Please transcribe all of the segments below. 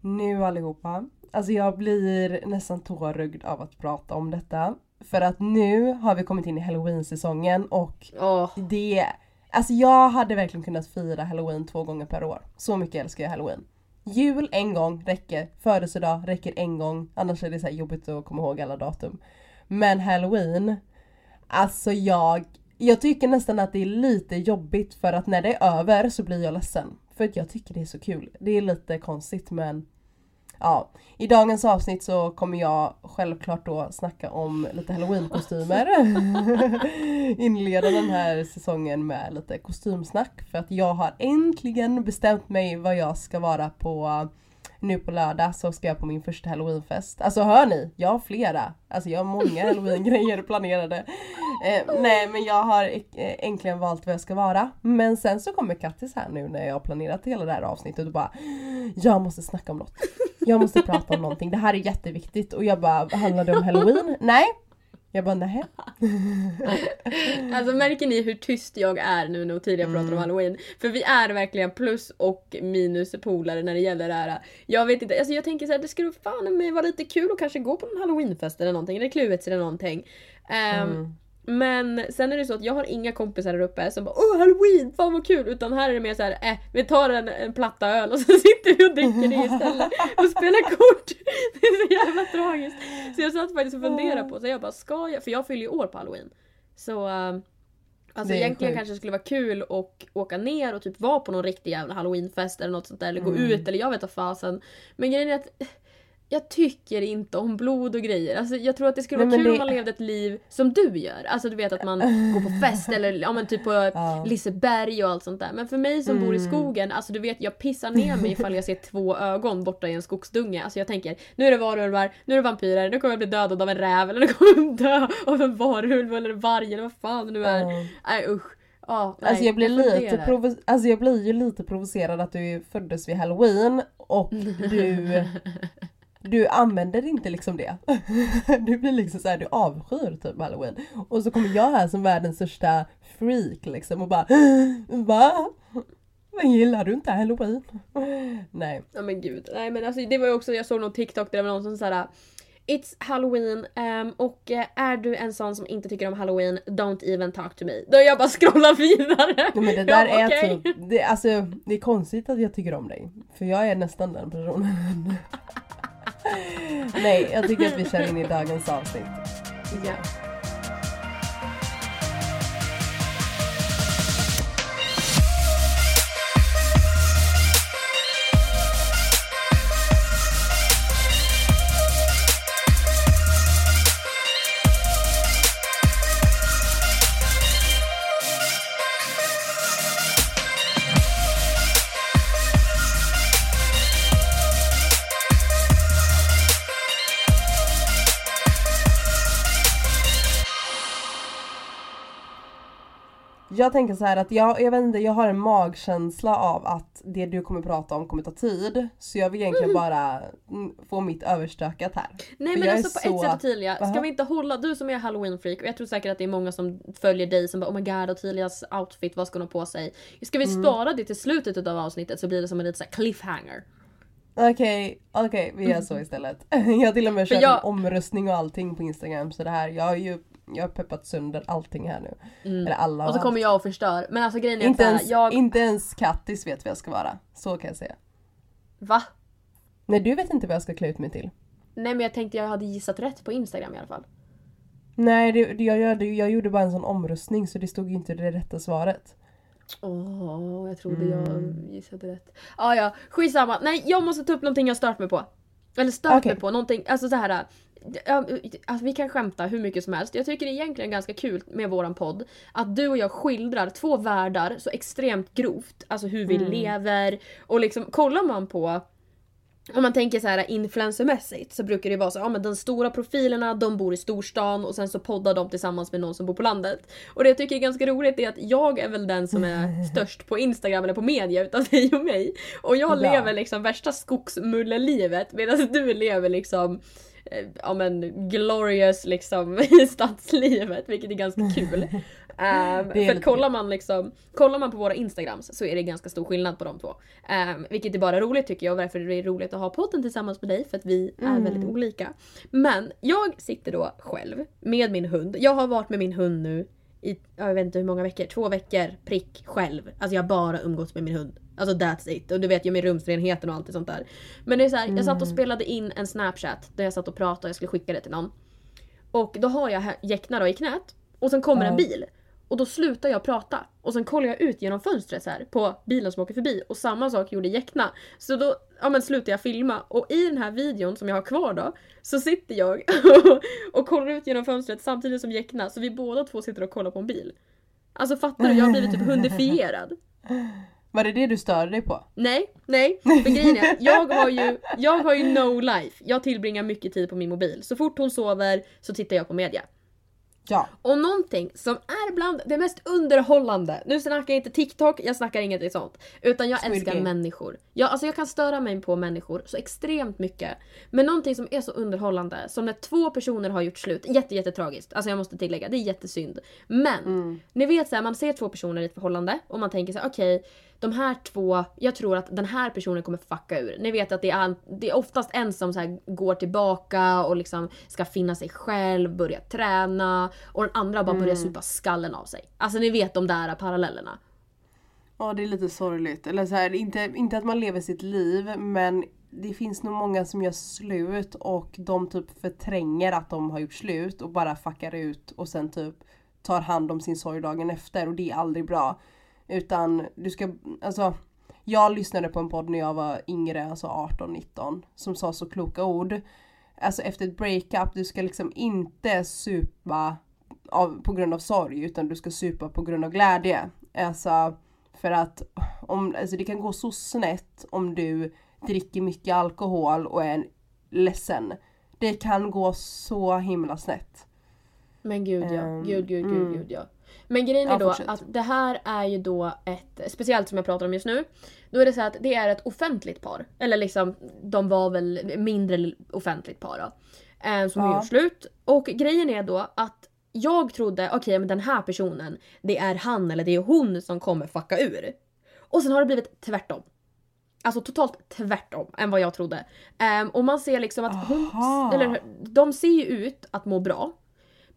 Nu allihopa. Alltså jag blir nästan tårögd av att prata om detta. För att nu har vi kommit in i halloween-säsongen och Åh, det... Alltså jag hade verkligen kunnat fira halloween två gånger per år. Så mycket älskar jag halloween. Jul en gång räcker, födelsedag räcker en gång, annars är det så här jobbigt att komma ihåg alla datum. Men halloween, alltså jag, jag tycker nästan att det är lite jobbigt för att när det är över så blir jag ledsen. För att jag tycker det är så kul. Det är lite konstigt men Ja, i dagens avsnitt så kommer jag självklart då snacka om lite halloween-kostymer. Inleda den här säsongen med lite kostymsnack för att jag har äntligen bestämt mig vad jag ska vara på nu på lördag så ska jag på min första halloweenfest. Alltså hör ni? Jag har flera. Alltså jag har många halloween-grejer planerade. Eh, nej men jag har eh, äntligen valt vad jag ska vara. Men sen så kommer Kattis här nu när jag har planerat hela det här avsnittet och bara Jag måste snacka om något. Jag måste prata om någonting. Det här är jätteviktigt. Och jag bara, handlar det om halloween? Nej. Jag bara, nej. Alltså märker ni hur tyst jag är nu när Ottilia pratar Mm. om halloween? För vi är verkligen plus och minus polare när det gäller det här. Jag vet inte, alltså jag tänker så här, det skulle fan vara lite kul att kanske gå på en halloweenfest eller någonting, eller kluvets eller någonting. Ehm, Mm. Men sen är det så att jag har inga kompisar där uppe som bara åh halloween, fan vad kul! Utan här är det mer så här, eh, vi tar en, en platta öl och så sitter vi och dricker det istället och spelar kort. Det är så jävla tragiskt. Så jag satt faktiskt och funderade på, så jag bara ska jag, för jag fyller ju år på halloween. Så eh, Alltså egentligen sjukt. kanske det skulle vara kul att åka ner och typ vara på någon riktig jävla halloweenfest eller något sånt där. Eller gå Mm. ut eller jag vet vad fasen. Men grejen är att jag tycker inte om blod och grejer. Alltså jag tror att det skulle Nej, vara kul det- om man levde ett liv som du gör. Alltså du vet att man går på fest eller ja, men typ på Ja. Liseberg och allt sånt där. Men för mig som bor i Mm. skogen, alltså du vet jag pissar ner mig ifall jag ser två ögon borta i en skogsdunge. Alltså jag tänker, nu är det varulvar, nu är det vampyrer, nu kommer jag bli dödad av en räv eller nu kommer jag dö av en varulv eller en varg eller vad fan det nu är. Ja. Nej usch. Ja, nej, Alltså jag blir, lite provo- alltså jag blir ju lite provocerad att du föddes vid halloween och du Du använder inte liksom det. Du blir liksom såhär, du avskyr typ halloween. Och så kommer jag här som världens största freak liksom och bara Va? Men gillar du inte halloween? Nej. Ja men gud. Nej men alltså det var ju också, jag såg någon TikTok där det var någon som såhär It's halloween ehm, och eh, är du en sån som inte tycker om halloween, don't even talk to me. Då jag bara scrollar vidare. Ja, men det där Ja, är okej. typ, det, alltså det är konstigt att jag tycker om dig. För jag är nästan den personen. Nej, jag tycker att vi kör in i dagens avsnitt. Ja. Jag tänker så här att jag, jag vet inte, jag har en magkänsla av att det du kommer prata om kommer ta tid. Så jag vill egentligen bara mm, få mitt överstökat här. Nej För men alltså på ett så- sätt Ottilia, ska Aha. vi inte hålla, du som är halloween-freak och jag tror säkert att det är många som följer dig som bara oh my god Ottilias outfit, vad ska hon ha på sig? Ska vi Mm. spara det till slutet av avsnittet så blir det som en liten cliffhanger. Okej, okej vi gör så istället. Jag har till och med kört jag- en omröstning och allting på Instagram så det här, jag har ju jag har peppat sönder allting här nu. Eller alla Mm. Och så kommer jag och förstör. Men alltså grejen är Inte att ens, jag... inte ens Kattis vet vad jag ska vara. Så kan jag säga. Va? Nej du vet inte vad jag ska klä ut mig till. Nej men jag tänkte jag hade gissat rätt på Instagram i alla fall. Nej det, jag, gjorde, jag gjorde bara en sån omröstning så det stod ju inte det rätta svaret. Åh, jag trodde Mm. jag gissade rätt. Ah, ja, skitsamma. Nej, jag måste ta upp någonting jag stört mig på. Eller stört Okej. mig på, någonting, alltså så här. ja, Alltså, vi kan skämta hur mycket som helst. Jag tycker det är egentligen ganska kul med våran podd att du och jag skildrar två världar så extremt grovt. Alltså hur vi Mm. lever och liksom kollar man på om man tänker så här influencermässigt så brukar det vara så ja men de stora profilerna de bor i storstan och sen så poddar de tillsammans med någon som bor på landet. Och det jag tycker är ganska roligt är att jag är väl den som är störst på Instagram eller på media utav dig och mig. Och jag Ja. lever liksom värsta skogsmullelivet medan du lever liksom eh, ja men glorious liksom i stadslivet vilket är ganska kul. Um, för att kollar man liksom, kollar man på våra instagrams så är det ganska stor skillnad på de två. Um, vilket är bara roligt tycker jag och därför är det roligt att ha podden tillsammans med dig för att vi är Mm. väldigt olika. Men jag sitter då själv med min hund. Jag har varit med min hund nu i, jag vet inte hur många veckor, två veckor prick själv. Alltså jag har bara umgåtts med min hund. Alltså that's it. Och du vet ju med rumsrenheten och allt det sånt där. Men det är så här, jag satt och spelade in en snapchat där jag satt och pratade och jag skulle skicka det till någon. Och då har jag Jäckna då i knät och sen kommer Ja. en bil. Och då slutar jag prata. Och sen kollar jag ut genom fönstret så här på bilen som åker förbi. Och samma sak gjorde Jäckna. Så då ja, men slutar jag filma. Och i den här videon som jag har kvar då. Så sitter jag och kollar ut genom fönstret samtidigt som Jäckna. Så vi båda två sitter och kollar på en bil. Alltså fattar du? Jag har blivit typ hundifierad. Var det det du störde dig på? Nej, nej. För grejen är jag har ju, jag har ju no life. Jag tillbringar mycket tid på min mobil. Så fort hon sover så tittar jag på media. Ja. Och någonting som är bland det mest underhållande, nu snackar jag inte TikTok, jag snackar inget sånt. Utan jag Squid älskar Game. människor. Jag, alltså jag kan störa mig på människor så extremt mycket. Men någonting som är så underhållande, som när två personer har gjort slut, jätte, jättetragiskt. Alltså jag måste tillägga, det är jättesynd. Men, Mm. ni vet såhär, man ser två personer i ett förhållande och man tänker så här: okej, de här två, jag tror att den här personen kommer fucka ur. Ni vet att det är, det är oftast en som så går tillbaka och liksom ska finna sig själv, börja träna och den andra bara börjar supa skallen av sig. Alltså ni vet de där parallellerna. Ja det är lite sorgligt. Eller så här, inte, inte att man lever sitt liv men det finns nog många som gör slut och de typ förtränger att de har gjort slut och bara fuckar ut och sen typ tar hand om sin sorg dagen efter och det är aldrig bra. Utan du ska, alltså jag lyssnade på en podd när jag var yngre, alltså 18-19, som sa så kloka ord. Alltså efter ett breakup, du ska liksom inte supa av, på grund av sorg utan du ska supa på grund av glädje. Alltså för att om, alltså det kan gå så snett om du dricker mycket alkohol och är ledsen. Det kan gå så himla snett. Men gud ja, Ehm, gud gud gud mm. gud ja. Men grejen är Ja, då fortsätt. att det här är ju då ett, speciellt som jag pratar om just nu, då är det så att det är ett offentligt par. Eller liksom, de var väl mindre offentligt par då. Eh, som har Ja. gjort slut. Och grejen är då att jag trodde, okej men den här personen, det är han eller det är hon som kommer fucka ur. Och sen har det blivit tvärtom. Alltså totalt tvärtom än vad jag trodde. Ehm, och man ser liksom att hon, eller de ser ju ut att må bra.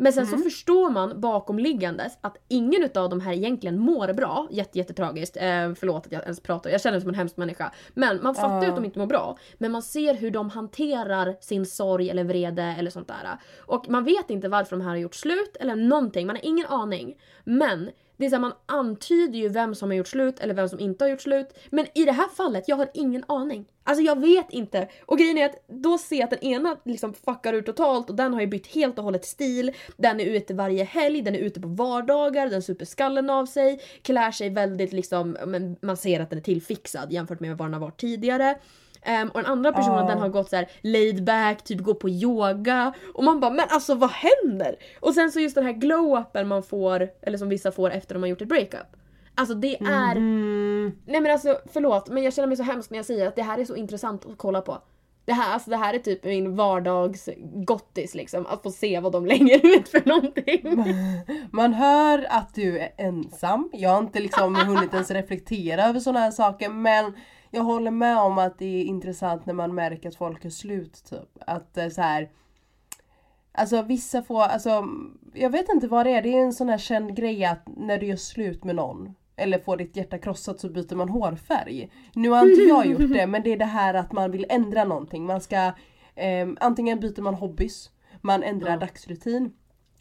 Men sen Mm. så förstår man bakomliggandes att ingen utav de här egentligen mår bra. Jätte, jättetragiskt. Eh, förlåt att jag ens pratar, jag känner mig som en hemsk människa. Men man fattar ju Ja. att de inte mår bra. Men man ser hur de hanterar sin sorg eller vrede eller sånt där. Och man vet inte varför de här har gjort slut eller någonting, man har ingen aning. Men det är så här, man antyder ju vem som har gjort slut eller vem som inte har gjort slut. Men i det här fallet, jag har ingen aning. Alltså jag vet inte. Och grejen är att då ser jag att den ena liksom fuckar ur totalt och den har ju bytt helt och hållet stil. Den är ute varje helg, den är ute på vardagar, den super skallen av sig, klär sig väldigt liksom, men man ser att den är tillfixad jämfört med vad den har varit tidigare. Ehm, och den andra personen Ja. den har gått så här laid back, typ gå på yoga. Och man bara men alltså vad händer? Och sen så just den här glow-upen man får, eller som vissa får efter de har gjort ett breakup. Alltså det är Mm. Nej men alltså förlåt men jag känner mig så hemsk när jag säger att det här är så intressant att kolla på. Det här, alltså, det här är typ min vardagsgottis liksom, att få se vad de lägger ut för någonting. Man hör att du är ensam. Jag har inte liksom hunnit ens reflektera över sådana här saker men jag håller med om att det är intressant när man märker att folk är slut typ. Att eh, så här. Alltså vissa får, alltså jag vet inte vad det är. Det är en sån här känd grej att när du gör slut med någon eller får ditt hjärta krossat så byter man hårfärg. Nu har inte jag gjort det men det är det här att man vill ändra någonting. Man ska eh, antingen byter man hobbys, man ändrar Ja. dagsrutin,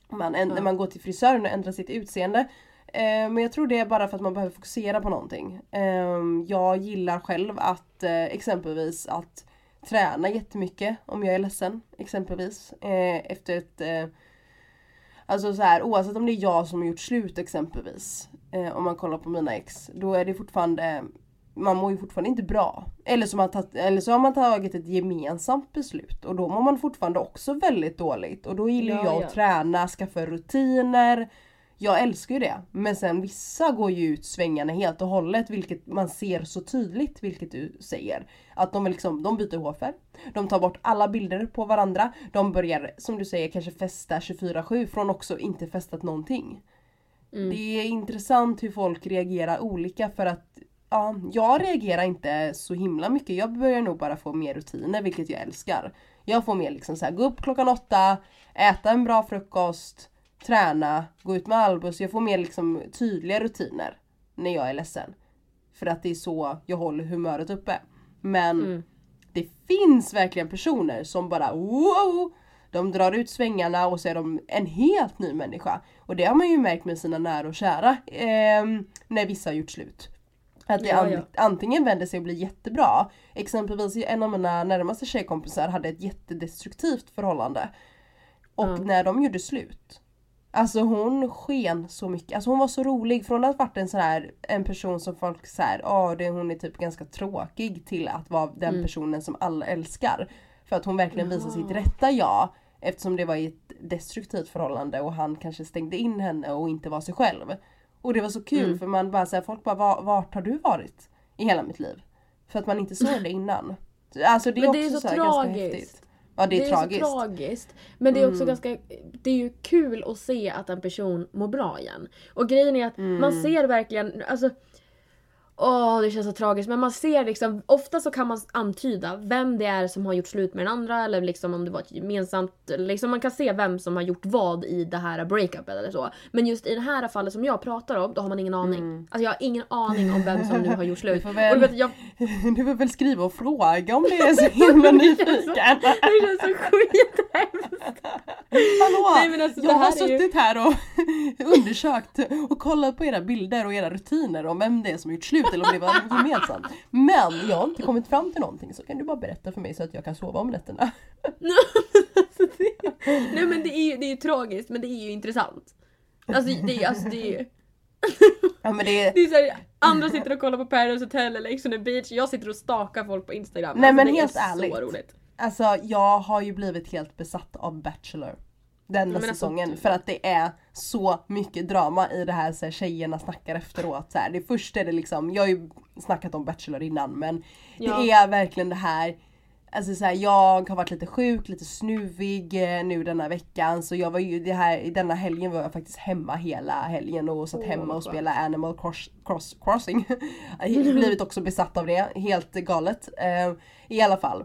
man, änd- Ja. man går till frisören och ändrar sitt utseende. Eh, men jag tror det är bara för att man behöver fokusera på någonting. Eh, jag gillar själv att eh, exempelvis att träna jättemycket om jag är ledsen. Exempelvis. Efter ett Alltså så här, oavsett om det är jag som har gjort slut exempelvis. Om man kollar på mina ex. Då är det fortfarande man mår ju fortfarande inte bra. Eller så, man tagit, eller så har man tagit ett gemensamt beslut och då mår man fortfarande också väldigt dåligt. Och då gillar Ja, jag ja. att träna, skaffa rutiner. Jag älskar ju det. Men sen vissa går ju ut svängarna helt och hållet vilket man ser så tydligt vilket du säger. Att de, liksom, de byter hårfärg. De tar bort alla bilder på varandra. De börjar som du säger kanske festa 24-7 från också inte festat någonting. Mm. Det är intressant hur folk reagerar olika för att ja, jag reagerar inte så himla mycket. Jag börjar nog bara få mer rutiner vilket jag älskar. Jag får mer liksom så här, gå upp klockan åtta, äta en bra frukost, träna, gå ut med Albus. Jag får mer liksom tydliga rutiner när jag är ledsen. För att det är så jag håller humöret uppe. Men Mm. det finns verkligen personer som bara wow! De drar ut svängarna och så är de en helt ny människa. Och det har man ju märkt med sina nära och kära ehm, när vissa har gjort slut. Att det Ja, ja. antingen vänder sig och blir jättebra. Exempelvis en av mina närmaste tjejkompisar hade ett jättedestruktivt förhållande. Och Ja. när de gjorde slut. Alltså hon sken så mycket. Alltså hon var så rolig från att ha varit en sån här en person som folk säger, ja hon är typ ganska tråkig till att vara den Mm. personen som alla älskar. För att hon verkligen visar sitt rätta jag. Eftersom det var i ett destruktivt förhållande och han kanske stängde in henne och inte var sig själv. Och det var så kul Mm. för man bara säger folk bara "Va- vart har du varit i hela mitt liv? För att man inte såg det innan. Alltså det är Men också det är så så här ganska tragiskt. häftigt. Ja det är, tragiskt. så tragiskt. Men det är också Mm. ganska, det är ju kul att se att en person mår bra igen. Och grejen är att Mm. man ser verkligen, alltså Åh det känns så tragiskt men man ser liksom, ofta så kan man antyda vem det är som har gjort slut med den andra eller liksom om det var ett gemensamt, liksom man kan se vem som har gjort vad i det här breakupet eller så. Men just i det här fallet som jag pratar om, då har man ingen aning. Mm. Alltså jag har ingen aning om vem som nu har gjort Du slut. får Och väl, du vet, jag, du får väl skriva och fråga om det är så himla nyfiken. det känns så skithemskt. Hallå! Nej, alltså, jag har är ju- suttit här och undersökt och kollat på era bilder och era rutiner om vem det är som har gjort slut om det var gemensamt. Men jag har inte kommit fram till någonting så kan du bara berätta för mig så att jag kan sova om nätterna. Nej men det är ju det är ju tragiskt men det är ju intressant. Alltså det är alltså det är. Ja men det Det är så här, andra sitter och kollar på Paradise Hotel eller Ex on the beach, jag sitter och stakar folk på Instagram. Nej, alltså, men det helt är ärligt. alltså jag har ju blivit helt besatt av Bachelor. Denna men alltså, säsongen. du- För att det är så mycket drama i det här så här, tjejerna snackar efteråt. Så här. Det först är det liksom, jag har ju snackat om Bachelor innan men Ja. det är verkligen det här Alltså så här, jag har varit lite sjuk, lite snuvig eh, nu denna veckan så jag var ju det här, i denna helgen var jag faktiskt hemma hela helgen och satt Åh, hemma och spelade Animal cross, cross, Crossing. Blivit också besatt av det, helt galet. Eh, I alla fall.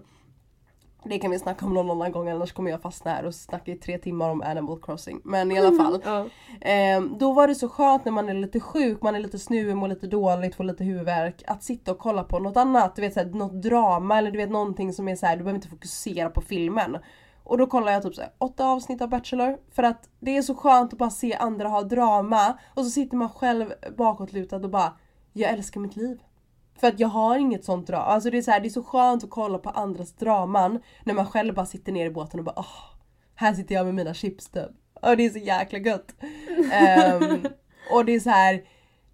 Det kan vi snacka om någon annan gång annars kommer jag fastna här och snacka i tre timmar om Animal Crossing. Men i alla fall. Ja. Eh, då var det så skönt när man är lite sjuk, man är lite snuvig, mår lite dåligt, får lite huvudvärk. Att sitta och kolla på något annat, du vet såhär, något drama eller du vet någonting som är så här, du behöver inte fokusera på filmen. Och då kollar jag typ såhär, åtta avsnitt av Bachelor. För att det är så skönt att bara se andra ha drama. Och så sitter man själv bakåtlutad och bara, jag älskar mitt liv. För att jag har inget sånt drama. Alltså det är så, här, det är så skönt att kolla på andras draman. När man själv bara sitter ner i båten och bara åh, här sitter jag med mina chips typ. Och det är så jäkla gött. Ehm, och det är så här.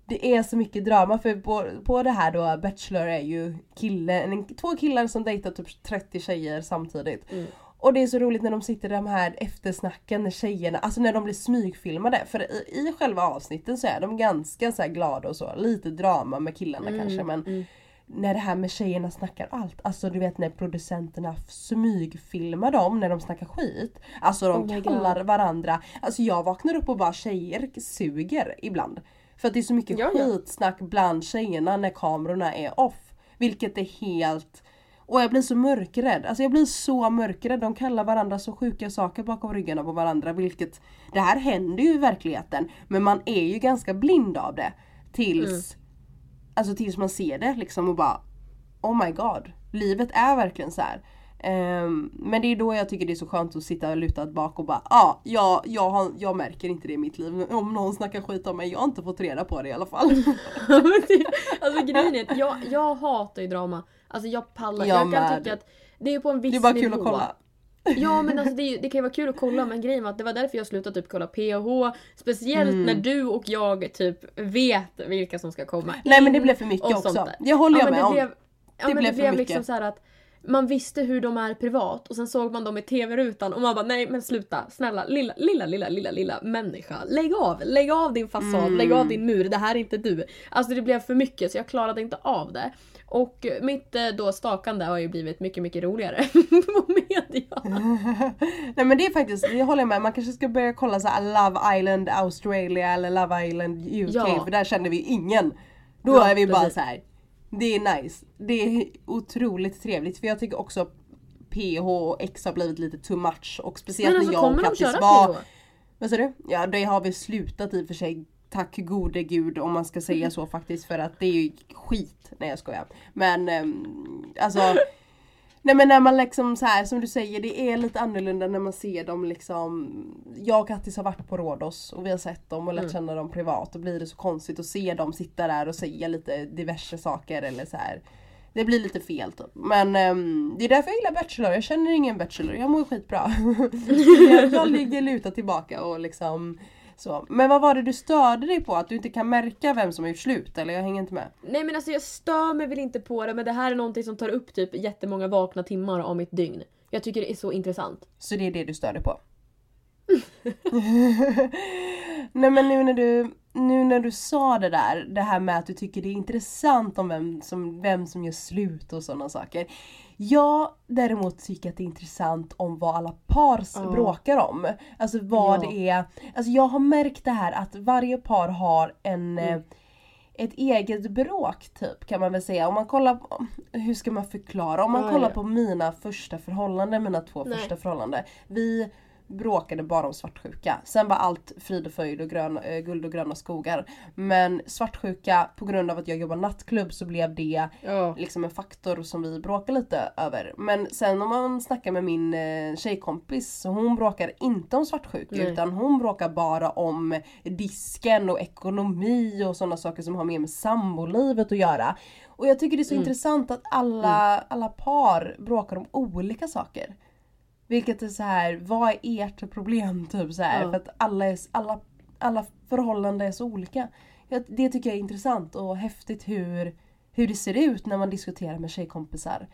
Det är så mycket drama för på, på det här då Bachelor är ju killen, en, två killar som dejtar typ 30 tjejer samtidigt. Mm. Och det är så roligt när de sitter i de här eftersnacken när tjejerna, alltså när de blir smygfilmade. För i, i själva avsnitten så är de ganska så glada och så. Lite drama med killarna Mm, kanske men mm. när det här med tjejerna snackar allt. Alltså du vet när producenterna smygfilmar dem när de snackar skit. Alltså de Oh kallar varandra. Alltså jag vaknar upp och bara tjejer suger ibland. För att det är så mycket Ja, ja. skitsnack bland tjejerna när kamerorna är off. Vilket är helt... Och jag blir så mörkrädd. Alltså jag blir så mörkrädd. De kallar varandra så sjuka saker bakom ryggarna på varandra. Vilket... Det här händer ju i verkligheten. Men man är ju ganska blind av det. Tills... Alltså tills man ser det liksom och bara Oh my god. Livet är verkligen så här. Ehm, men det är då jag tycker det är så skönt att sitta lutad bak och bara ah, ja, jag, har, jag märker inte det i mitt liv. Om någon snackar skit om mig, jag har inte fått reda på det i alla fall. alltså grejen är att jag, jag hatar ju drama. Alltså jag pallar. Jag Jag, kan med. tycka att det är på en viss Det är bara nivå. kul att kolla. Ja men alltså det, är det kan ju vara kul att kolla men grejen var att det var därför jag slutade typ kolla PH. Speciellt Mm. när du och jag typ vet vilka som ska komma Nej men det blev för mycket också. Det håller Ja, jag men med det om. blev, ja, Det men blev det för blev mycket. liksom så här att man visste hur de är privat och sen såg man dem i TV-rutan och man bara nej men sluta, snälla lilla, lilla, lilla, lilla, lilla människa. Lägg av, lägg av din fasad, Mm. lägg av din mur, det här är inte du. Alltså det blev för mycket så jag klarade inte av det. Och mitt eh, då stakande har ju blivit mycket, mycket roligare på media. Nej men det är faktiskt, det håller jag med, man kanske ska börja kolla så här Love Island Australia eller Love Island UK Ja. för där känner vi ingen. Då Ja, är vi bara precis. så här. Det är nice. Det är otroligt trevligt för jag tycker också PH och X har blivit lite too much och speciellt alltså när jag och Kattis var... Vad sa du? Ja det har vi slutat i och för sig. Tack gode gud om man ska säga så faktiskt för att det är ju skit. Nej jag skojar. Men ehm, alltså Nej men när man liksom så här som du säger det är lite annorlunda när man ser dem liksom Jag och Kattis har varit på Rhodos och vi har sett dem och lärt Mm. känna dem privat och blir det så konstigt att se dem sitta där och säga lite diverse saker eller så här. Det blir lite fel typ. Men ehm, det är därför jag gillar Bachelor. Jag känner ingen Bachelor. Jag mår skitbra. jag, jag ligger lutad tillbaka och liksom så. Men vad var det du störde dig på? Att du inte kan märka vem som har gjort slut? Eller jag hänger inte med. Nej men alltså jag stör mig väl inte på det men det här är någonting som tar upp typ jättemånga vakna timmar av mitt dygn. Jag tycker det är så intressant. Så det är det du stör dig på? Nej men nu när du nu när du sa det där, det här med att du tycker det är intressant om vem som, vem som gör slut och sådana saker. Jag däremot tycker att det är intressant om vad alla par Ja. bråkar om. Alltså vad Ja. det är. Alltså jag har märkt det här att varje par har en Mm. eh, ett eget bråk typ kan man väl säga. Om man kollar på, hur ska man förklara? Om man kollar på mina första förhållanden, mina två Nej. första förhållanden. Vi bråkade bara om svartsjuka. Sen var allt frid och fröjd och grön, eh, guld och gröna skogar. Men svartsjuka, på grund av att jag jobbar nattklubb så blev det Ja. liksom en faktor som vi bråkar lite över. Men sen om man snackar med min eh, tjejkompis så hon bråkar inte om svartsjuka Nej. utan hon bråkar bara om disken och ekonomi och sådana saker som har mer med sambolivet att göra. Och jag tycker det är så Mm. intressant att alla, alla par bråkar om olika saker. Vilket är så här, vad är ert problem? Typ så här, Ja. För att alla, är, alla, alla förhållanden är så olika. Det tycker jag är intressant och häftigt hur, hur det ser ut när man diskuterar med tjejkompisar.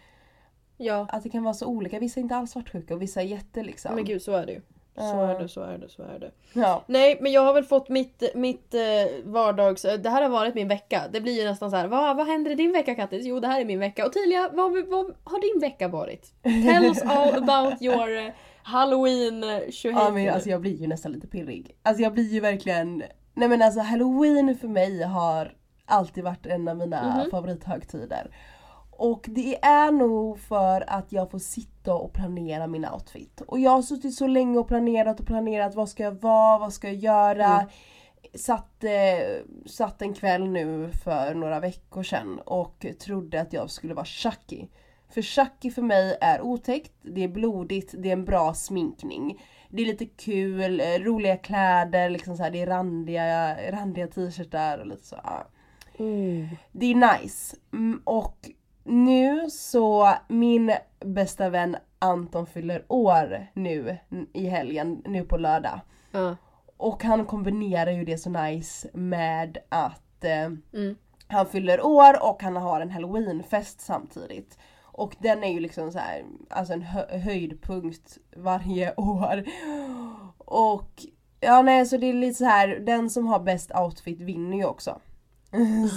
ja. Att det kan vara så olika. Vissa är inte alls svartsjuka och vissa är jätte liksom. Men gud så är det ju. Så är det, så är det, så är det. Ja. Nej men jag har väl fått mitt, mitt eh, vardags... Det här har varit min vecka. Det blir ju nästan så här. Vad, vad händer i din vecka Kattis? Jo det här är min vecka. Och Tilia, vad, vad har din vecka varit? Tell us all about your eh, halloween eh, ja men alltså jag blir ju nästan lite pirrig. Alltså jag blir ju verkligen Nej men alltså halloween för mig har alltid varit en av mina Mhm. favorithögtider. Och det är nog för att jag får sitta och planera min outfit. Och jag har suttit så länge och planerat och planerat. Vad ska jag vara? Vad ska jag göra? Mm. Satt, eh, satt en kväll nu för några veckor sedan och trodde att jag skulle vara Chucky. För Chucky för mig är otäckt, det är blodigt, det är en bra sminkning. Det är lite kul, eh, roliga kläder, liksom så här, det är randiga, randiga t-shirtar och lite så. Mm. Det är nice. Mm, och nu så, min bästa vän Anton fyller år nu i helgen, nu på lördag. Ja. Och han kombinerar ju det så nice med att eh, Mm. han fyller år och han har en halloweenfest samtidigt. Och den är ju liksom så här, alltså en hö- höjdpunkt varje år. Och ja nej så det är lite så här, den som har bäst outfit vinner ju också.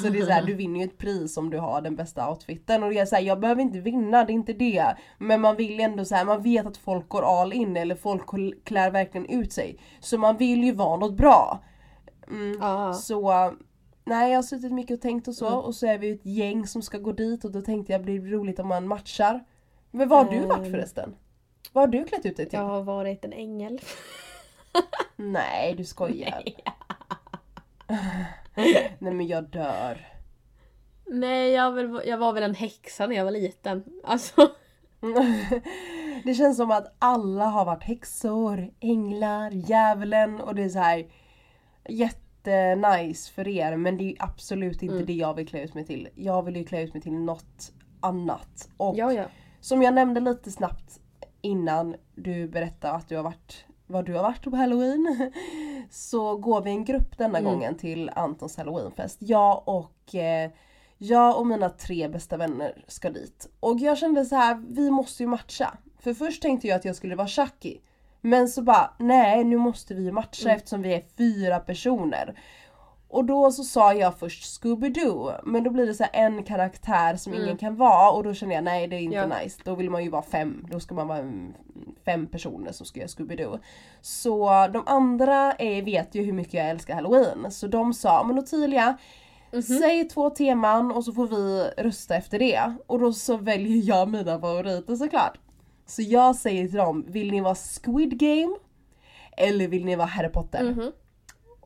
Så det är så här, du vinner ju ett pris om du har den bästa outfiten. Och det är så här, jag behöver inte vinna, det är inte det. Men man vill ändå så här, man vet att folk går all in eller folk klär verkligen ut sig. Så man vill ju vara något bra. Mm. Så nej jag har suttit mycket och tänkt och så Mm. och så är vi ett gäng som ska gå dit och då tänkte jag blir det roligt om man matchar. Men vad har du varit Mm. förresten? Vad har du klätt ut dig till? Jag har varit en ängel. Nej du skojar. Nej men jag dör. Nej jag, väl, jag var väl en häxa när jag var liten. Alltså. Det känns som att alla har varit häxor, änglar, djävulen och det är så här jättenice för er men det är absolut inte Mm. det jag vill klä ut mig till. Jag vill ju klä ut mig till något annat. Och Ja ja. som jag nämnde lite snabbt innan du berättade att du har varit vad du har varit på halloween. Så går vi en grupp denna Mm. gången till Antons halloweenfest. Jag och eh, Jag och mina tre bästa vänner ska dit. Och jag kände så här, vi måste ju matcha. För först tänkte jag att jag skulle vara Chucky. Men så bara, nej nu måste vi matcha Mm. eftersom vi är fyra personer. Och då så sa jag först Scooby-Doo men då blir det så en karaktär som Mm. ingen kan vara och då känner jag nej det är inte Ja. nice. Då vill man ju vara fem, då ska man vara mm, fem personer som ska göra Scooby-Doo. Så de andra är, vet ju hur mycket jag älskar halloween så de sa men Ottilia Mhm. Säg två teman och så får vi rösta efter det. Och då så väljer jag mina favoriter såklart. Så jag säger till dem, vill ni vara Squid Game? Eller vill ni vara Harry Potter? Mhm.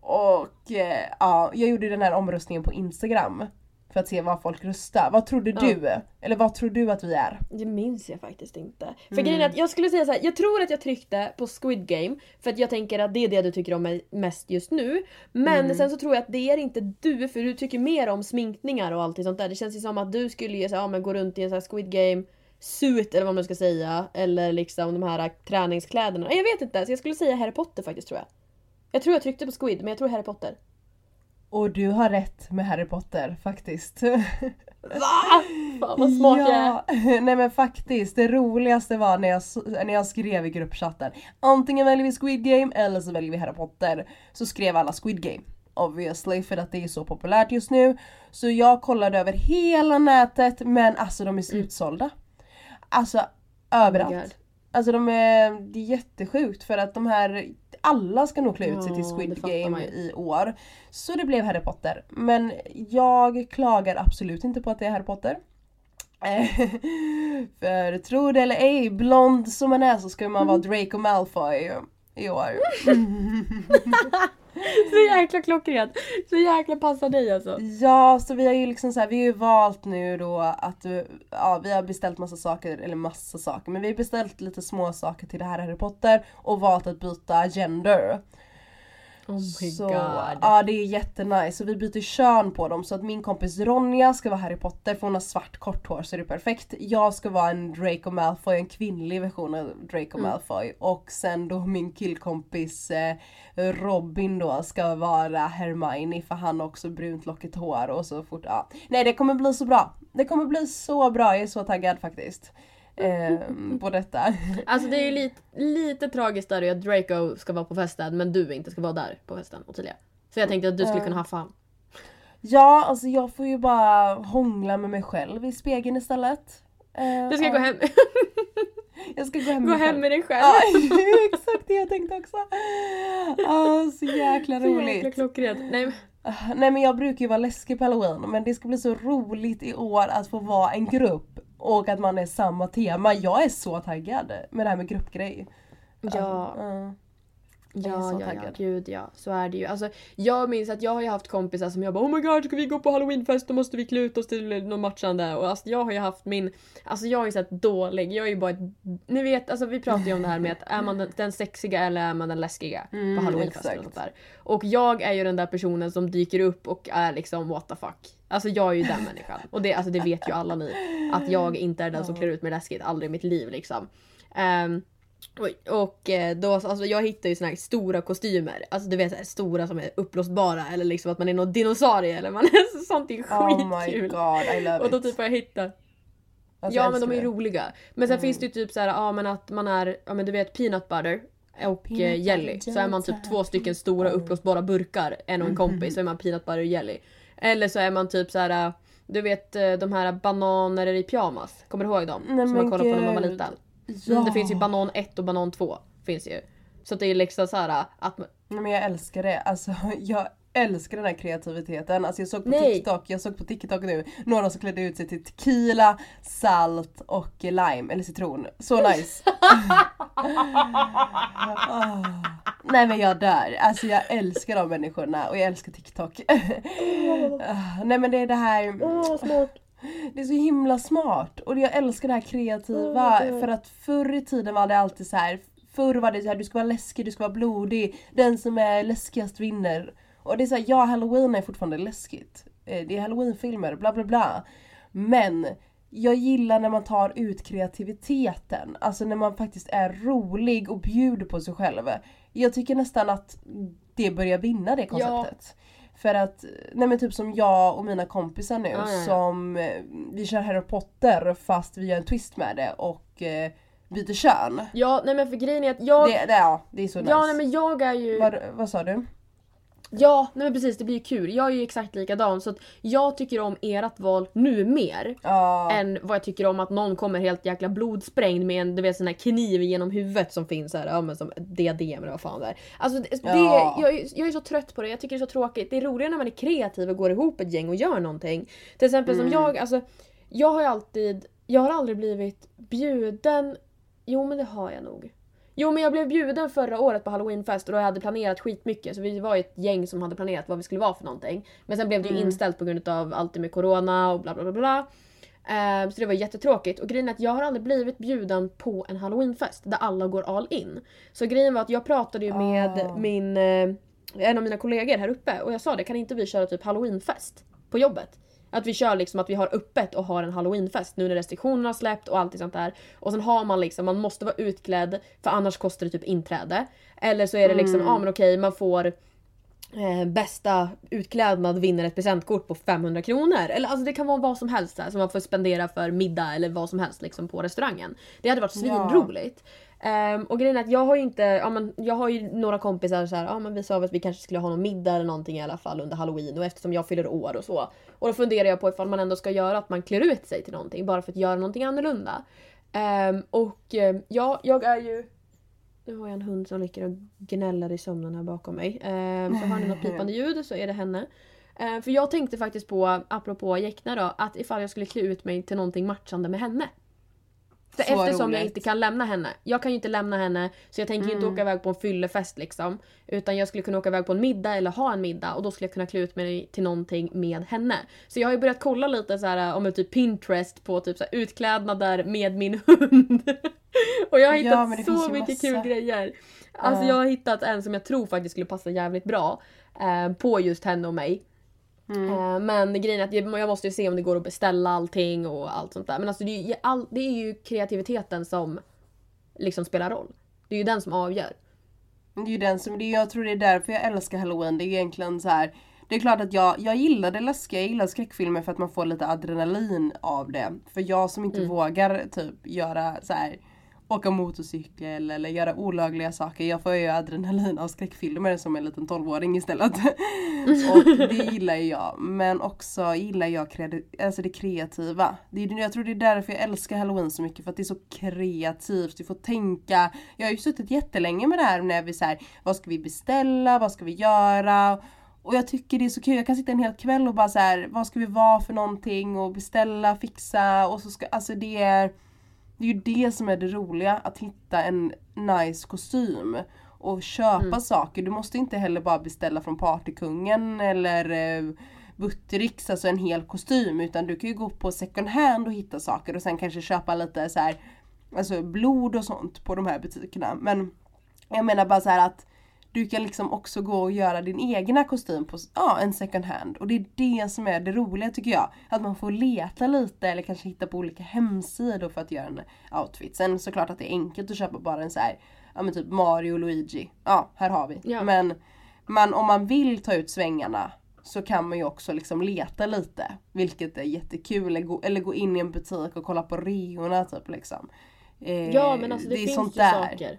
Och eh, ja, jag gjorde den här omröstningen på Instagram. För att se vad folk röstar. Vad trodde Ja. du? Eller vad tror du att vi är? Det minns jag faktiskt inte. För Mm. grejen är att jag skulle säga så här, jag tror att jag tryckte på Squid Game för att jag tänker att det är det du tycker om mest just nu. Men Mm. sen så tror jag att det är inte du för du tycker mer om sminkningar och allt sånt där. Det känns ju som att du skulle ju så här, ja, men gå runt i en så här Squid Game suit eller vad man ska säga. Eller liksom de här träningskläderna. Jag vet inte, så jag skulle säga Harry Potter faktiskt tror jag. Jag tror jag tryckte på Squid men jag tror Harry Potter. Och du har rätt med Harry Potter faktiskt. Va? Fan vad smart jag är. ja, Nej men faktiskt, det roligaste var när jag, när jag skrev i gruppchatten. Antingen väljer vi Squid Game eller så väljer vi Harry Potter. Så skrev alla Squid Game. Obviously för att det är så populärt just nu. Så jag kollade över hela nätet men alltså de är slutsålda. Alltså överallt. Oh. Alltså de är, det är jättesjukt för att de här, alla ska nog klä ut sig till Ja, Squid Game i år. Så det blev Harry Potter. Men jag klagar absolut inte på att det är Harry Potter. För tro det eller ej, blond som man är så ska man vara Draco Malfoy i år. Så jäkla klockrent. Så jäkla passar dig alltså. Ja, så vi har ju liksom så här, vi har ju valt nu då att, ja vi har beställt massa saker, eller massa saker, men vi har beställt lite små saker till det här Harry Potter och valt att byta gender. Oh my så, god. Ja det är jättenice, så vi byter kön på dem så att min kompis Ronja ska vara Harry Potter för hon har svart kort hår så det är perfekt. Jag ska vara en Draco Malfoy, en kvinnlig version av Draco Mm. Malfoy och sen då min killkompis eh, Robin då ska vara Hermione för han har också brunt lockigt hår och så fort, ja. Nej det kommer bli så bra. Det kommer bli så bra, jag är så taggad faktiskt. Eh, på detta. Alltså det är lite, lite tragiskt där att Draco ska vara på festen men du inte ska vara där på festen Ottilia. Så jag tänkte att du skulle Ja. kunna haffa han. Ja, alltså jag får ju bara hångla med mig själv i spegeln istället. Eh, Du ska ja. gå hem, Jag ska gå hem, gå med hem med dig själv. Ja, exakt det jag tänkte också. Ah, så jäkla Så jäkla roligt. klockrent. Nej, Nej men jag brukar ju vara läskig på halloween men det ska bli så roligt i år att få vara en grupp och att man är samma tema. Jag är så taggad med det här med gruppgrej. ja. Ja. Jag är Ja, så ja, ja, taggad. gud ja. Så är det ju. Alltså, jag minns att jag har ju haft kompisar som jag bara Oh my god, ska vi gå på halloweenfest då måste vi klä ut oss till något matchande. Och alltså, jag har ju haft min... Alltså jag är ju här dålig. Jag är ju bara ett... Ni vet, alltså vi pratar ju om det här med att är man den, den sexiga eller är man den läskiga Mm, på halloweenfesten och sånt där. Och jag är ju den där personen som dyker upp och är liksom what the fuck. Alltså jag är ju den människan. Och det, alltså, det vet ju alla ni. Att jag inte är den som klär ut mig läskigt, aldrig i mitt liv liksom. Ehm, och, och eh, då, alltså jag hittar ju såna här stora kostymer. Alltså du vet så här, stora som är uppblåsbara eller liksom att man är någon dinosaurie eller man är sånt är Oh my skitkul. god, I love och då it. typ har jag hittat Alltså, ja men de är det. roliga. Men sen Mm. finns det ju typ så här, ja men att man är, ja men du vet peanut butter och Peanut eh, butter jelly. Så är man typ två stycken stora Mm. uppblåsbara burkar, en och en kompis, så är man peanut butter och jelly. Eller så är man typ så här, du vet eh, de här bananer i pyjamas, kommer du ihåg dem? Nej, som man kollade på när man var liten. Ja. Det finns ju banan 1 och banan 2. Finns ju. Så att det är liksom så här att man, Nej, men jag älskar det. Alltså jag älskar den här kreativiteten. Alltså jag såg på Nej. TikTok, jag såg på TikTok nu, några som klädde ut sig till tequila, salt och lime eller citron. Så nice. Ah. Nej men jag dör. Alltså jag älskar de människorna och jag älskar TikTok. Ah, Nej men det är det här åh smart. Det är så himla smart och jag älskar det här kreativa God. för att förr i tiden var det alltid så här. Förr var det så här, du ska vara läskig, du ska vara blodig, den som är läskigast vinner. Och det är så här, ja halloween är fortfarande läskigt. Eh, Det är halloweenfilmer, bla bla bla. Men jag gillar när man tar ut kreativiteten, alltså när man faktiskt är rolig och bjuder på sig själv. Jag tycker nästan att det börjar vinna det konceptet. För att, nej men typ som jag och mina kompisar nu ja. som, eh, vi kör Harry Potter fast vi gör en twist med det och eh, byter kön. Ja nej men för grejen är att jag... Det, det, ja, det är så nice. Ja nej men jag är ju... vad, vad sa du? Ja nej men precis det blir ju kul. Jag är ju exakt likadan så att jag tycker om ert val nu mer. Ja, Än vad jag tycker om att någon kommer helt jäkla blodsprängd med en du vet, sån här kniv genom huvudet som finns här, ja, men som diadem eller vad fan det är. Alltså det, Ja. jag, är- jag är så trött på det, jag tycker det är så tråkigt. Det är roligare när man är kreativ och går ihop ett gäng och gör någonting. Till exempel Mm. som jag, alltså jag har ju alltid, jag har aldrig blivit bjuden, jo men det har jag nog. Jo men jag blev bjuden förra året på halloweenfest och då jag hade planerat skitmycket så vi var ju ett gäng som hade planerat vad vi skulle vara för någonting. Men sen blev det ju Mm. inställt på grund av allt det med corona och bla bla bla bla. Ehm, så det var jättetråkigt och grejen är att jag har aldrig blivit bjuden på en halloweenfest där alla går all in. Så grejen var att jag pratade ju med Ah. min, eh, en av mina kollegor här uppe och jag sa det, kan inte vi köra typ halloweenfest på jobbet? Att vi kör liksom att vi har öppet och har en halloweenfest nu när restriktionerna har släppt och allt sånt där. Och sen har man liksom, man måste vara utklädd för annars kostar det typ inträde. Eller så är det liksom, ja Mm. men okej man får eh, bästa utklädnad vinner ett presentkort på 500 kronor. Eller alltså det kan vara vad som helst där, som man får spendera för middag eller vad som helst liksom på restaurangen. Det hade varit Ja. Um, och grejen är att jag har ju inte, ja men jag har ju några kompisar så här, ja men vi sa att vi kanske skulle ha någon middag eller någonting i alla fall under halloween och eftersom jag fyller år och så. Och då funderar jag på ifall man ändå ska göra att man klär ut sig till någonting bara för att göra någonting annorlunda. Um, och ehm, ja, jag är ju nu har jag en hund som ligger och gnäller i sömnen här bakom mig. Um, så hör ni något pipande ljud så är det henne. Ehm, för jag tänkte faktiskt på, apropå Jäkna då, att ifall jag skulle klä ut mig till någonting matchande med henne. Eftersom jag roligt. inte kan lämna henne. Jag kan ju inte lämna henne så jag tänker ju inte Mm. åka iväg på en fyllefest liksom. Utan jag skulle kunna åka iväg på en middag eller ha en middag och då skulle jag kunna klä ut mig till någonting med henne. Så jag har ju börjat kolla lite så här om typ Pinterest på typ så här utklädnader med min hund. och jag har Ja, hittat finns så mycket massa. kul grejer. Alltså Ja. jag har hittat en som jag tror faktiskt skulle passa jävligt bra eh, på just henne och mig. Mm. Eh, men grejen är att jag måste ju se om det går att beställa allting och allt sånt där. Men alltså det är ju, all, det är ju kreativiteten som liksom spelar roll. Det är ju den som avgör. Det är ju den som, det jag tror det är därför jag älskar halloween. Det är egentligen så här. Det är klart att jag, jag gillar det läskiga, jag gillar skräckfilmer för att man får lite adrenalin av det. För jag som inte Mm. vågar typ göra så här åka motorcykel eller göra olagliga saker. Jag får ju adrenalin av skräckfilmer som en liten 12-åring istället. och det gillar jag. Men också gillar jag alltså det kreativa. Det är, jag tror det är därför jag älskar halloween så mycket. För att det är så kreativt. Du får tänka. Jag har ju suttit jättelänge med det här när vi så här, vad ska vi beställa, vad ska vi göra? Och jag tycker det är så kul, jag kan sitta en hel kväll och bara så här, vad ska vi vara för någonting och beställa, fixa och så ska, alltså det är Det är ju det som är det roliga, att hitta en nice kostym och köpa Mm. saker. Du måste inte heller bara beställa från Partykungen eller eh, Buttericks, alltså en hel kostym utan du kan ju gå på second hand och hitta saker och sen kanske köpa lite så här Alltså blod och sånt på de här butikerna. Men jag menar bara så här att du kan liksom också gå och göra din egna kostym på ja, en second hand. Och det är det som är det roliga tycker jag. Att man får leta lite eller kanske hitta på olika hemsidor för att göra en outfit. Sen såklart att det är enkelt att köpa bara en så här, ja men typ Mario och Luigi. Ja, här har vi. Ja. Men man, om man vill ta ut svängarna så kan man ju också liksom leta lite. Vilket är jättekul. Eller gå, eller gå in i en butik och kolla på reorna typ liksom. Eh, Ja men alltså det, är finns sånt ju där. saker.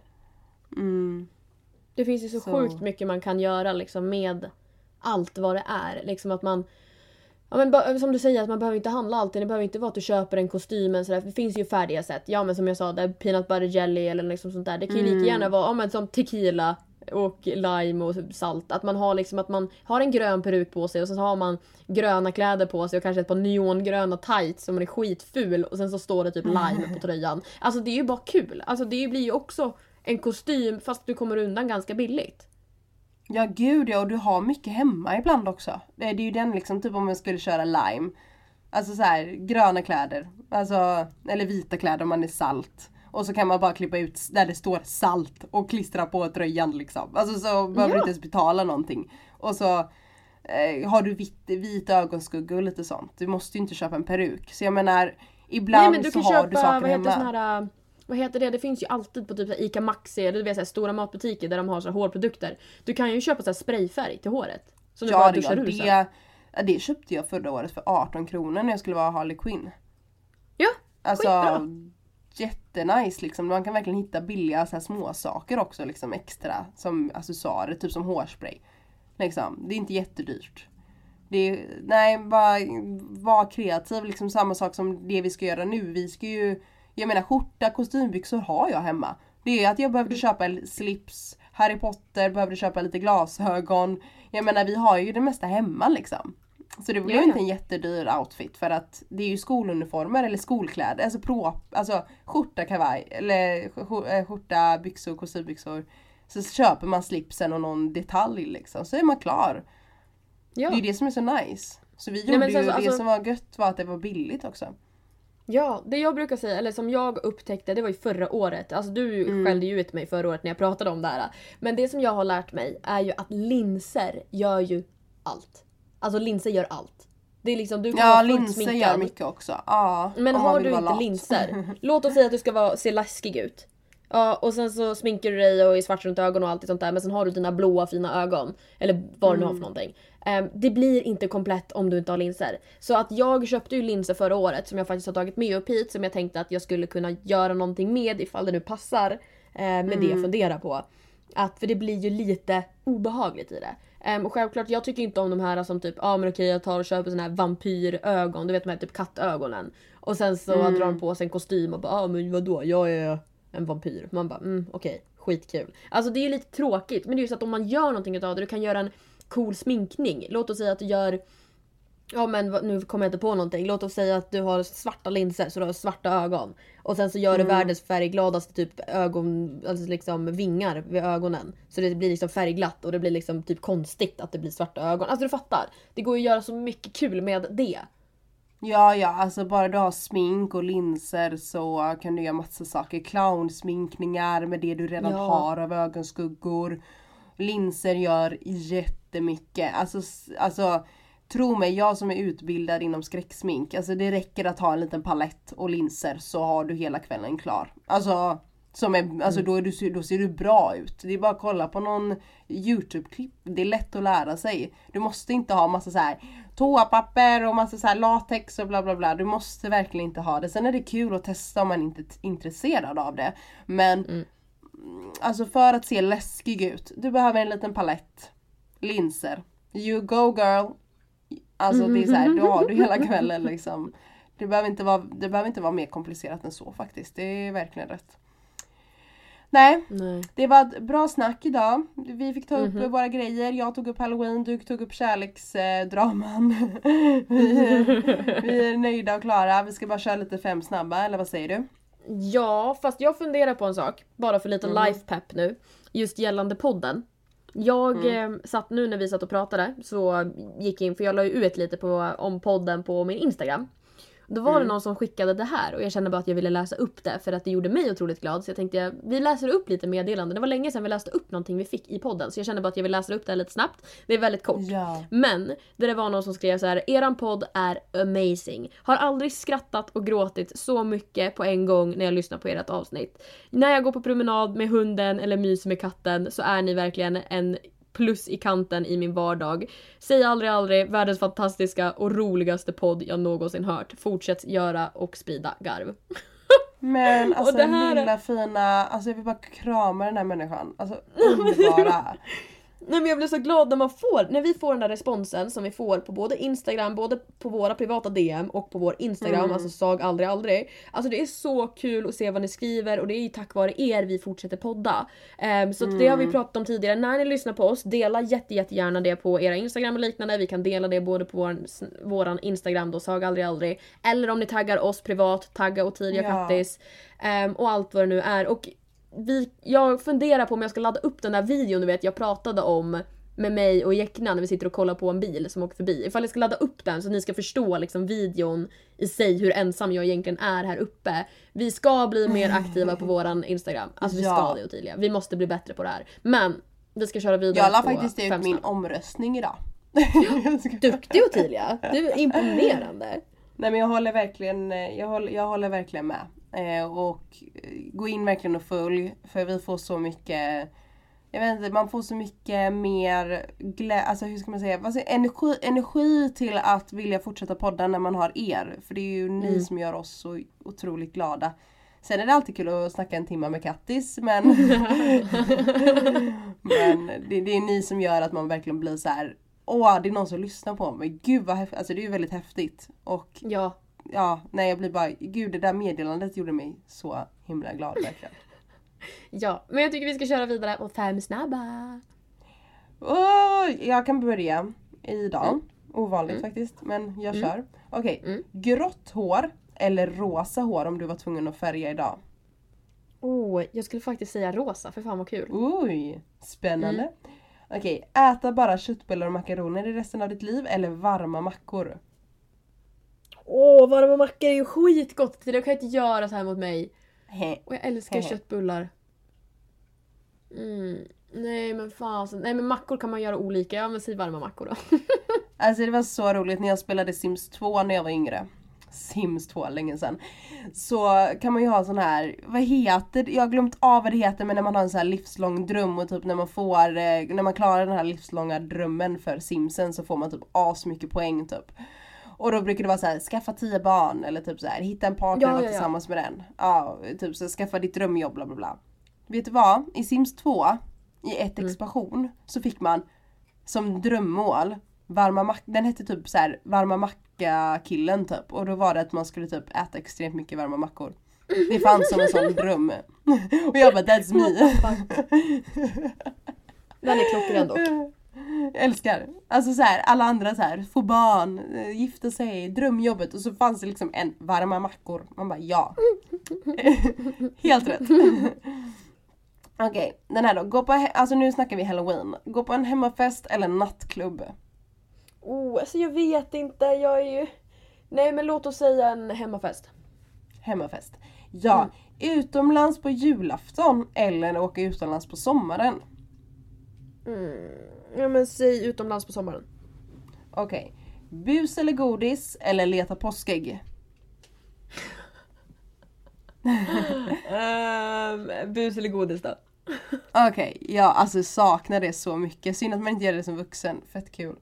Mm. Det finns ju så, Så. sjukt mycket man kan göra liksom med allt vad det är. Liksom att man Ja men som du säger, att man behöver inte handla alltid. Det behöver inte vara att du köper en kostym. sådär. Det finns ju färdiga sätt. Ja men som jag sa, där peanut butter jelly eller liksom sånt där. Det kan ju Mm. lika gärna vara ja, men som tequila och lime och salt. Att man har liksom att man har en grön peruk på sig och så har man gröna kläder på sig och kanske ett par neongröna tights som är skitful och sen så står det typ lime på tröjan. Alltså det är ju bara kul. Alltså det blir ju också en kostym fast du kommer undan ganska billigt. Ja gud ja, och du har mycket hemma ibland också. Det, det är ju den liksom, typ om man skulle köra lime. Alltså så här, gröna kläder. Alltså, eller vita kläder om man är salt. Och så kan man bara klippa ut där det står salt och klistra på tröjan liksom. Alltså så behöver du Ja. inte ens betala någonting. Och så eh, har du vitt, vit ögonskugga och lite sånt. Du måste ju inte köpa en peruk. Så jag menar, ibland Nej men du så har du köpa, saker vad heter hemma. Vad heter det? Det finns ju alltid på typ Ica Maxi eller du vet så här, stora matbutiker där de har så här hårprodukter. Du kan ju köpa så här sprayfärg till håret. Som du Ja, bara det, duschar ur det, ja, det köpte jag förra året för 18 kronor när jag skulle vara Harley Quinn. Ja, Alltså skitbra. jättenice liksom. Man kan verkligen hitta billiga så här, små saker också liksom extra. Som accessoarer, typ som hårspray. Liksom. Det är inte jättedyrt. Det är, nej, bara var kreativ. Liksom samma sak som det vi ska göra nu. Vi ska ju, jag menar skjorta, kostymbyxor har jag hemma. Det är att jag behövde köpa slips, Harry Potter, behövde köpa lite glasögon. Jag menar vi har ju det mesta hemma liksom. Så det blev Ja, ja. inte en jättedyr outfit för att det är ju skoluniformer eller skolkläder, alltså, pro, alltså skjorta, kavaj eller eh, skjorta, byxor, kostymbyxor. Så köper man slipsen och någon detalj liksom, så är man klar. Ja. Det är det som är så nice. Så vi Nej, gjorde men sen ju, så, det alltså- som var gött var att det var billigt också. Ja, det jag brukar säga, eller som jag upptäckte, det var ju förra året. Alltså du Mm. skällde ju ut mig förra året när jag pratade om det här. Men det som jag har lärt mig är ju att linser gör ju allt. Alltså linser gör allt. Det är liksom, du kan Ja, vara linser sminkad. gör mycket också. Ja, Men har du inte lat. linser, låt oss säga att du ska vara, se läskig ut. Ja, och sen så sminkar du dig och är svart runt ögonen och allt sånt där men sen har du dina blåa fina ögon. Eller vad du nu har Mm. för någonting. Ehm, det blir inte komplett om du inte har linser. Så att jag köpte ju linser förra året som jag faktiskt har tagit med upp hit som jag tänkte att jag skulle kunna göra någonting med ifall det nu passar eh, med det Mm. jag funderar på. Att, för det blir ju lite obehagligt i det. Ehm, och självklart, jag tycker inte om de här som typ, ja ah, men okej jag tar och köper såna här vampyrögon, du vet de här typ kattögonen. Och sen så Mm. drar de på sig en kostym och bara ah, men vadå jag är en vampyr. Man bara mm, okej, skitkul. Alltså det är ju lite tråkigt men det är ju så att om man gör någonting utav det, du kan göra en cool sminkning. Låt oss säga att du gör Ja men nu kommer jag inte på någonting. Låt oss säga att du har svarta linser så du har svarta ögon. Och sen så gör du Mm. världens färggladaste typ ögon, alltså liksom vingar vid ögonen. Så det blir liksom färgglatt och det blir liksom typ konstigt att det blir svarta ögon. Alltså du fattar. Det går ju att göra så mycket kul med det. Ja, ja, alltså bara du har smink och linser så kan du göra massa saker. Clownsminkningar med det du redan Ja. har av ögonskuggor. Linser gör jättemycket. Alltså, alltså tro mig, jag som är utbildad inom skräcksmink. Alltså det räcker att ha en liten palett och linser så har du hela kvällen klar. Alltså, som är, alltså då, är du, då ser du bra ut. Det är bara att kolla på någon Youtube-klipp. Det är lätt att lära sig. Du måste inte ha massa så här toapapper och massa så här latex och bla bla bla. Du måste verkligen inte ha det. Sen är det kul att testa om man inte är intresserad av det. Men Mm. Alltså för att se läskig ut. Du behöver en liten palett. Linser. You go girl. Alltså det är så här, då har du hela kvällen liksom. Det behöver, inte vara, det behöver inte vara mer komplicerat än så faktiskt. Det är verkligen rätt. Nej, Nej. det var ett bra snack idag. Vi fick ta upp Mhm. våra grejer. Jag tog upp halloween, du tog upp kärleksdraman. vi, vi är nöjda och klara. Vi ska bara köra lite fem snabba, eller vad säger du? Ja, fast jag funderar på en sak. Bara för lite Mm. life pep nu. Just gällande podden. Jag Mm. eh, satt nu när vi satt och pratade så gick jag in, för jag la ju ut lite på, om podden på min Instagram. Då var Mm. det någon som skickade det här och jag kände bara att jag ville läsa upp det för att det gjorde mig otroligt glad. Så jag tänkte jag, vi läser upp lite meddelanden. Det var länge sedan vi läste upp någonting vi fick i podden så jag kände bara att jag vill läsa upp det här lite snabbt. Det är väldigt kort. Ja. Men det var någon som skrev så här: eran podd är amazing. Har aldrig skrattat och gråtit så mycket på en gång när jag lyssnar på ert avsnitt. När jag går på promenad med hunden eller myser med katten så är ni verkligen en plus i kanten i min vardag. Säg aldrig aldrig, världens fantastiska och roligaste podd jag någonsin hört. Fortsätt göra och sprida garv. Men alltså det här- lilla fina, alltså jag vill bara krama den här människan. Alltså underbara. Nej men jag blir så glad när man får, när vi får den där responsen som vi får på både Instagram, både på våra privata DM och på vår Instagram, Mm. alltså sag aldrig aldrig. Alltså det är så kul att se vad ni skriver och det är ju tack vare er vi fortsätter podda. Ehm, så att det har vi Mm. pratat om tidigare, när ni lyssnar på oss, dela jätte, jättegärna det på era Instagram och liknande. Vi kan dela det både på våran, våran Instagram då, sag aldrig aldrig. Eller om ni taggar oss privat, tagga Ottilia Ja. Kattis. ehm, och allt vad det nu är. Och vi, jag funderar på om jag ska ladda upp den där videon du vet jag pratade om med mig och Jäckna när vi sitter och kollar på en bil som åker förbi. Ifall jag ska ladda upp den så ni ska förstå liksom videon i sig hur ensam jag egentligen är här uppe. Vi ska bli mer aktiva på våran Instagram. Alltså vi Ja. ska det Ottilia. Vi måste bli bättre på det här. Men vi ska köra vidare Jag la faktiskt ut min omröstning idag. Duktig Ottilia! Du är imponerande. Nej men jag håller verkligen, jag håller, jag håller verkligen med. Eh, och eh, gå in verkligen och följ för vi får så mycket jag vet inte, man får så mycket mer glä, alltså hur ska man säga, säger, energi, energi till att vilja fortsätta podda när man har er. För det är ju ni Mm. som gör oss så otroligt glada. Sen är det alltid kul att snacka en timme med Kattis men, men det, det är ni som gör att man verkligen blir så här. Åh, det är någon som lyssnar på mig. Gud vad häftigt. Alltså det är ju väldigt häftigt. Och Ja, ja, nej jag blir bara, gud det där meddelandet gjorde mig så himla glad verkligen. ja. Men jag tycker vi ska köra vidare på fem snabba. Åh, jag kan börja idag. Ovanligt faktiskt, men jag kör. Okej, Mm. grått hår eller rosa hår om du var tvungen att färga idag? Oh, jag skulle faktiskt säga rosa, för fan vad kul. Oj, spännande. Mm. Okej, äta bara köttbullar och makaroner i resten av ditt liv eller varma mackor? Åh, varma mackor är ju skitgott! Du kan inte göra så här mot mig. Och jag älskar köttbullar. Mm. Nej men fasen. Nej men mackor kan man göra olika. Ja men säg varma mackor då. Alltså det var så roligt när jag spelade Sims 2 när jag var yngre. Sims 2, länge sedan. Så kan man ju ha sån här, vad heter det? Jag har glömt av vad det heter men när man har en sån här livslång dröm och typ när man får, eh, när man klarar den här livslånga drömmen för Simsen så får man typ asmycket poäng typ. Och då brukar det vara så här, skaffa 10 barn eller typ så här, hitta en partner Ja, och vara ja, ja. tillsammans med den. Ja, typ så skaffa ditt drömjobb bla bla bla. Vet du vad? I Sims 2, i ett Mm. expansion, så fick man som drömmål Varma mack, den hette typ så här varma macka killen typ och då var det att man skulle typ äta extremt mycket varma mackor. Det fanns som en sån dröm. Och jag bara that's me. Den är klockren dock. Jag älskar. Alltså så här, alla andra så här, få barn, eh, gifta sig, drömjobbet och så fanns det liksom en varma mackor. Man bara ja. Helt rätt. Okej, den här då. Gå på, alltså nu snackar vi halloween. Gå på en hemmafest eller nattklubb. Oh, alltså jag vet inte. Jag är ju... Nej men låt oss säga en hemmafest. Hemmafest. Ja, utomlands på julafton eller åka utomlands på sommaren. Mm. Ja men säg utomlands på sommaren. Okej. Bus eller godis eller leta påskägg? um, bus eller godis då? Okej, ja alltså saknar det så mycket. Synd att man inte gör det som vuxen. Fett kul.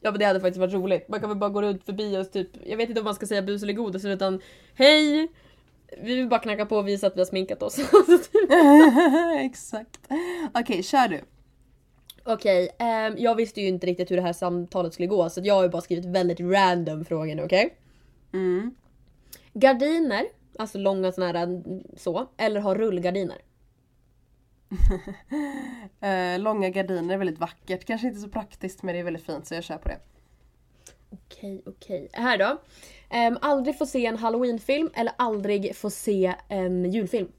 Ja men det hade faktiskt varit roligt. Man kan väl bara gå runt förbi och typ, jag vet inte om man ska säga bus eller godis utan Hej! Vi vill bara knacka på och visa att vi har sminkat oss. Exakt. Okej, kör du. Okej, ehm, jag visste ju inte riktigt hur det här samtalet skulle gå så jag har ju bara skrivit väldigt random frågor nu, okej? Mm. Gardiner, alltså långa såna här så, eller ha rullgardiner? Eh, långa gardiner är väldigt vackert. Kanske inte så praktiskt men det är väldigt fint så jag kör på det. Okej, okej. Här då. Ehm, aldrig få se en halloweenfilm eller aldrig få se en julfilm?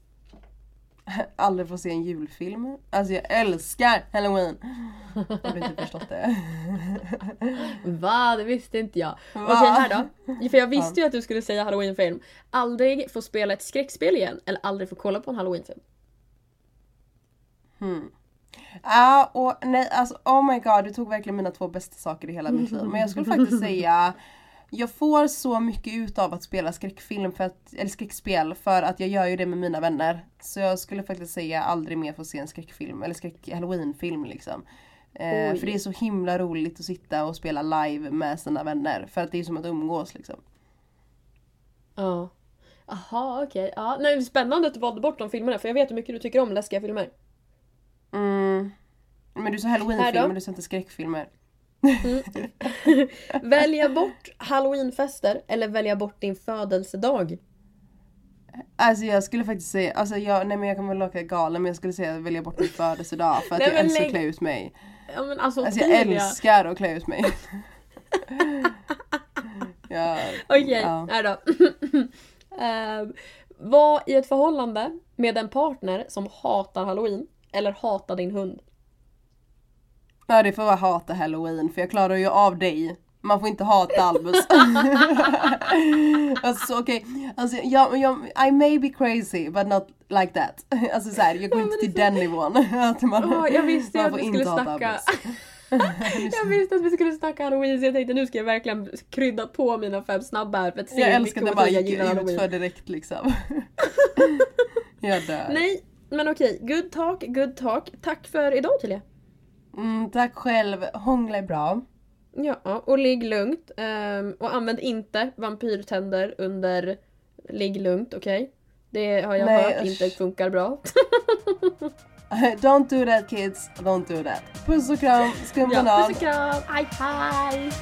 Aldrig få se en julfilm. Alltså jag älskar halloween. Har du inte förstått det? Va? Det visste inte jag. Va? Okej, här då. För jag visste ju att du skulle säga halloweenfilm. Aldrig få spela ett skräckspel igen eller aldrig få kolla på en halloweenfilm? Hmm. Ja och nej alltså oh my god du tog verkligen mina två bästa saker i hela mitt liv. Men jag skulle faktiskt säga jag får så mycket ut av att spela skräckfilm för att, eller skräckspel för att jag gör ju det med mina vänner. Så jag skulle faktiskt säga aldrig mer få se en skräckfilm eller skräck halloweenfilm liksom. Eh, för det är så himla roligt att sitta och spela live med sina vänner. För att det är som att umgås liksom. Ja. Jaha, okej. Ja, nej, spännande att du valde bort de filmerna för jag vet hur mycket du tycker om läskiga filmer. Mm. Men du sa halloweenfilmer, du sa inte skräckfilmer. Välja bort halloweenfester eller välja bort din födelsedag? Alltså jag skulle faktiskt säga, alltså jag, nej men jag kommer väl låta galen men jag skulle säga välja bort min födelsedag för att Nej, jag älskar lägg- att klä ut mig. Ja men alltså, Alltså jag älskar att klä ut mig. ja, Okej, ja. här då. Ehm, var i ett förhållande med en partner som hatar halloween eller hatar din hund. Ja det får vara hata halloween för jag klarar ju av dig. Man får inte hata Albus. alltså okej, alltså jag, jag, I may be crazy but not like that. Alltså såhär, jag går Ja, inte till är den nivån. Att man, Åh, jag visste man att vi skulle snacka... Jag visste att vi skulle snacka halloween så jag tänkte nu ska jag verkligen krydda på mina fem snabba här för att se Jag älskar att bara jag gick ut för direkt liksom. jag dör. Nej, Men okej, good talk, good talk. Tack för idag Tilja. Mm, tack själv, hångla är bra. Ja, och ligg lugnt. ehm, och använd inte vampyrtänder under ligg lugnt, okej? Det har jag Nej, hört usch. inte funkar bra. Don't do that kids, don't do that. Puss och kram, skum ja, puss och kram, hej hej!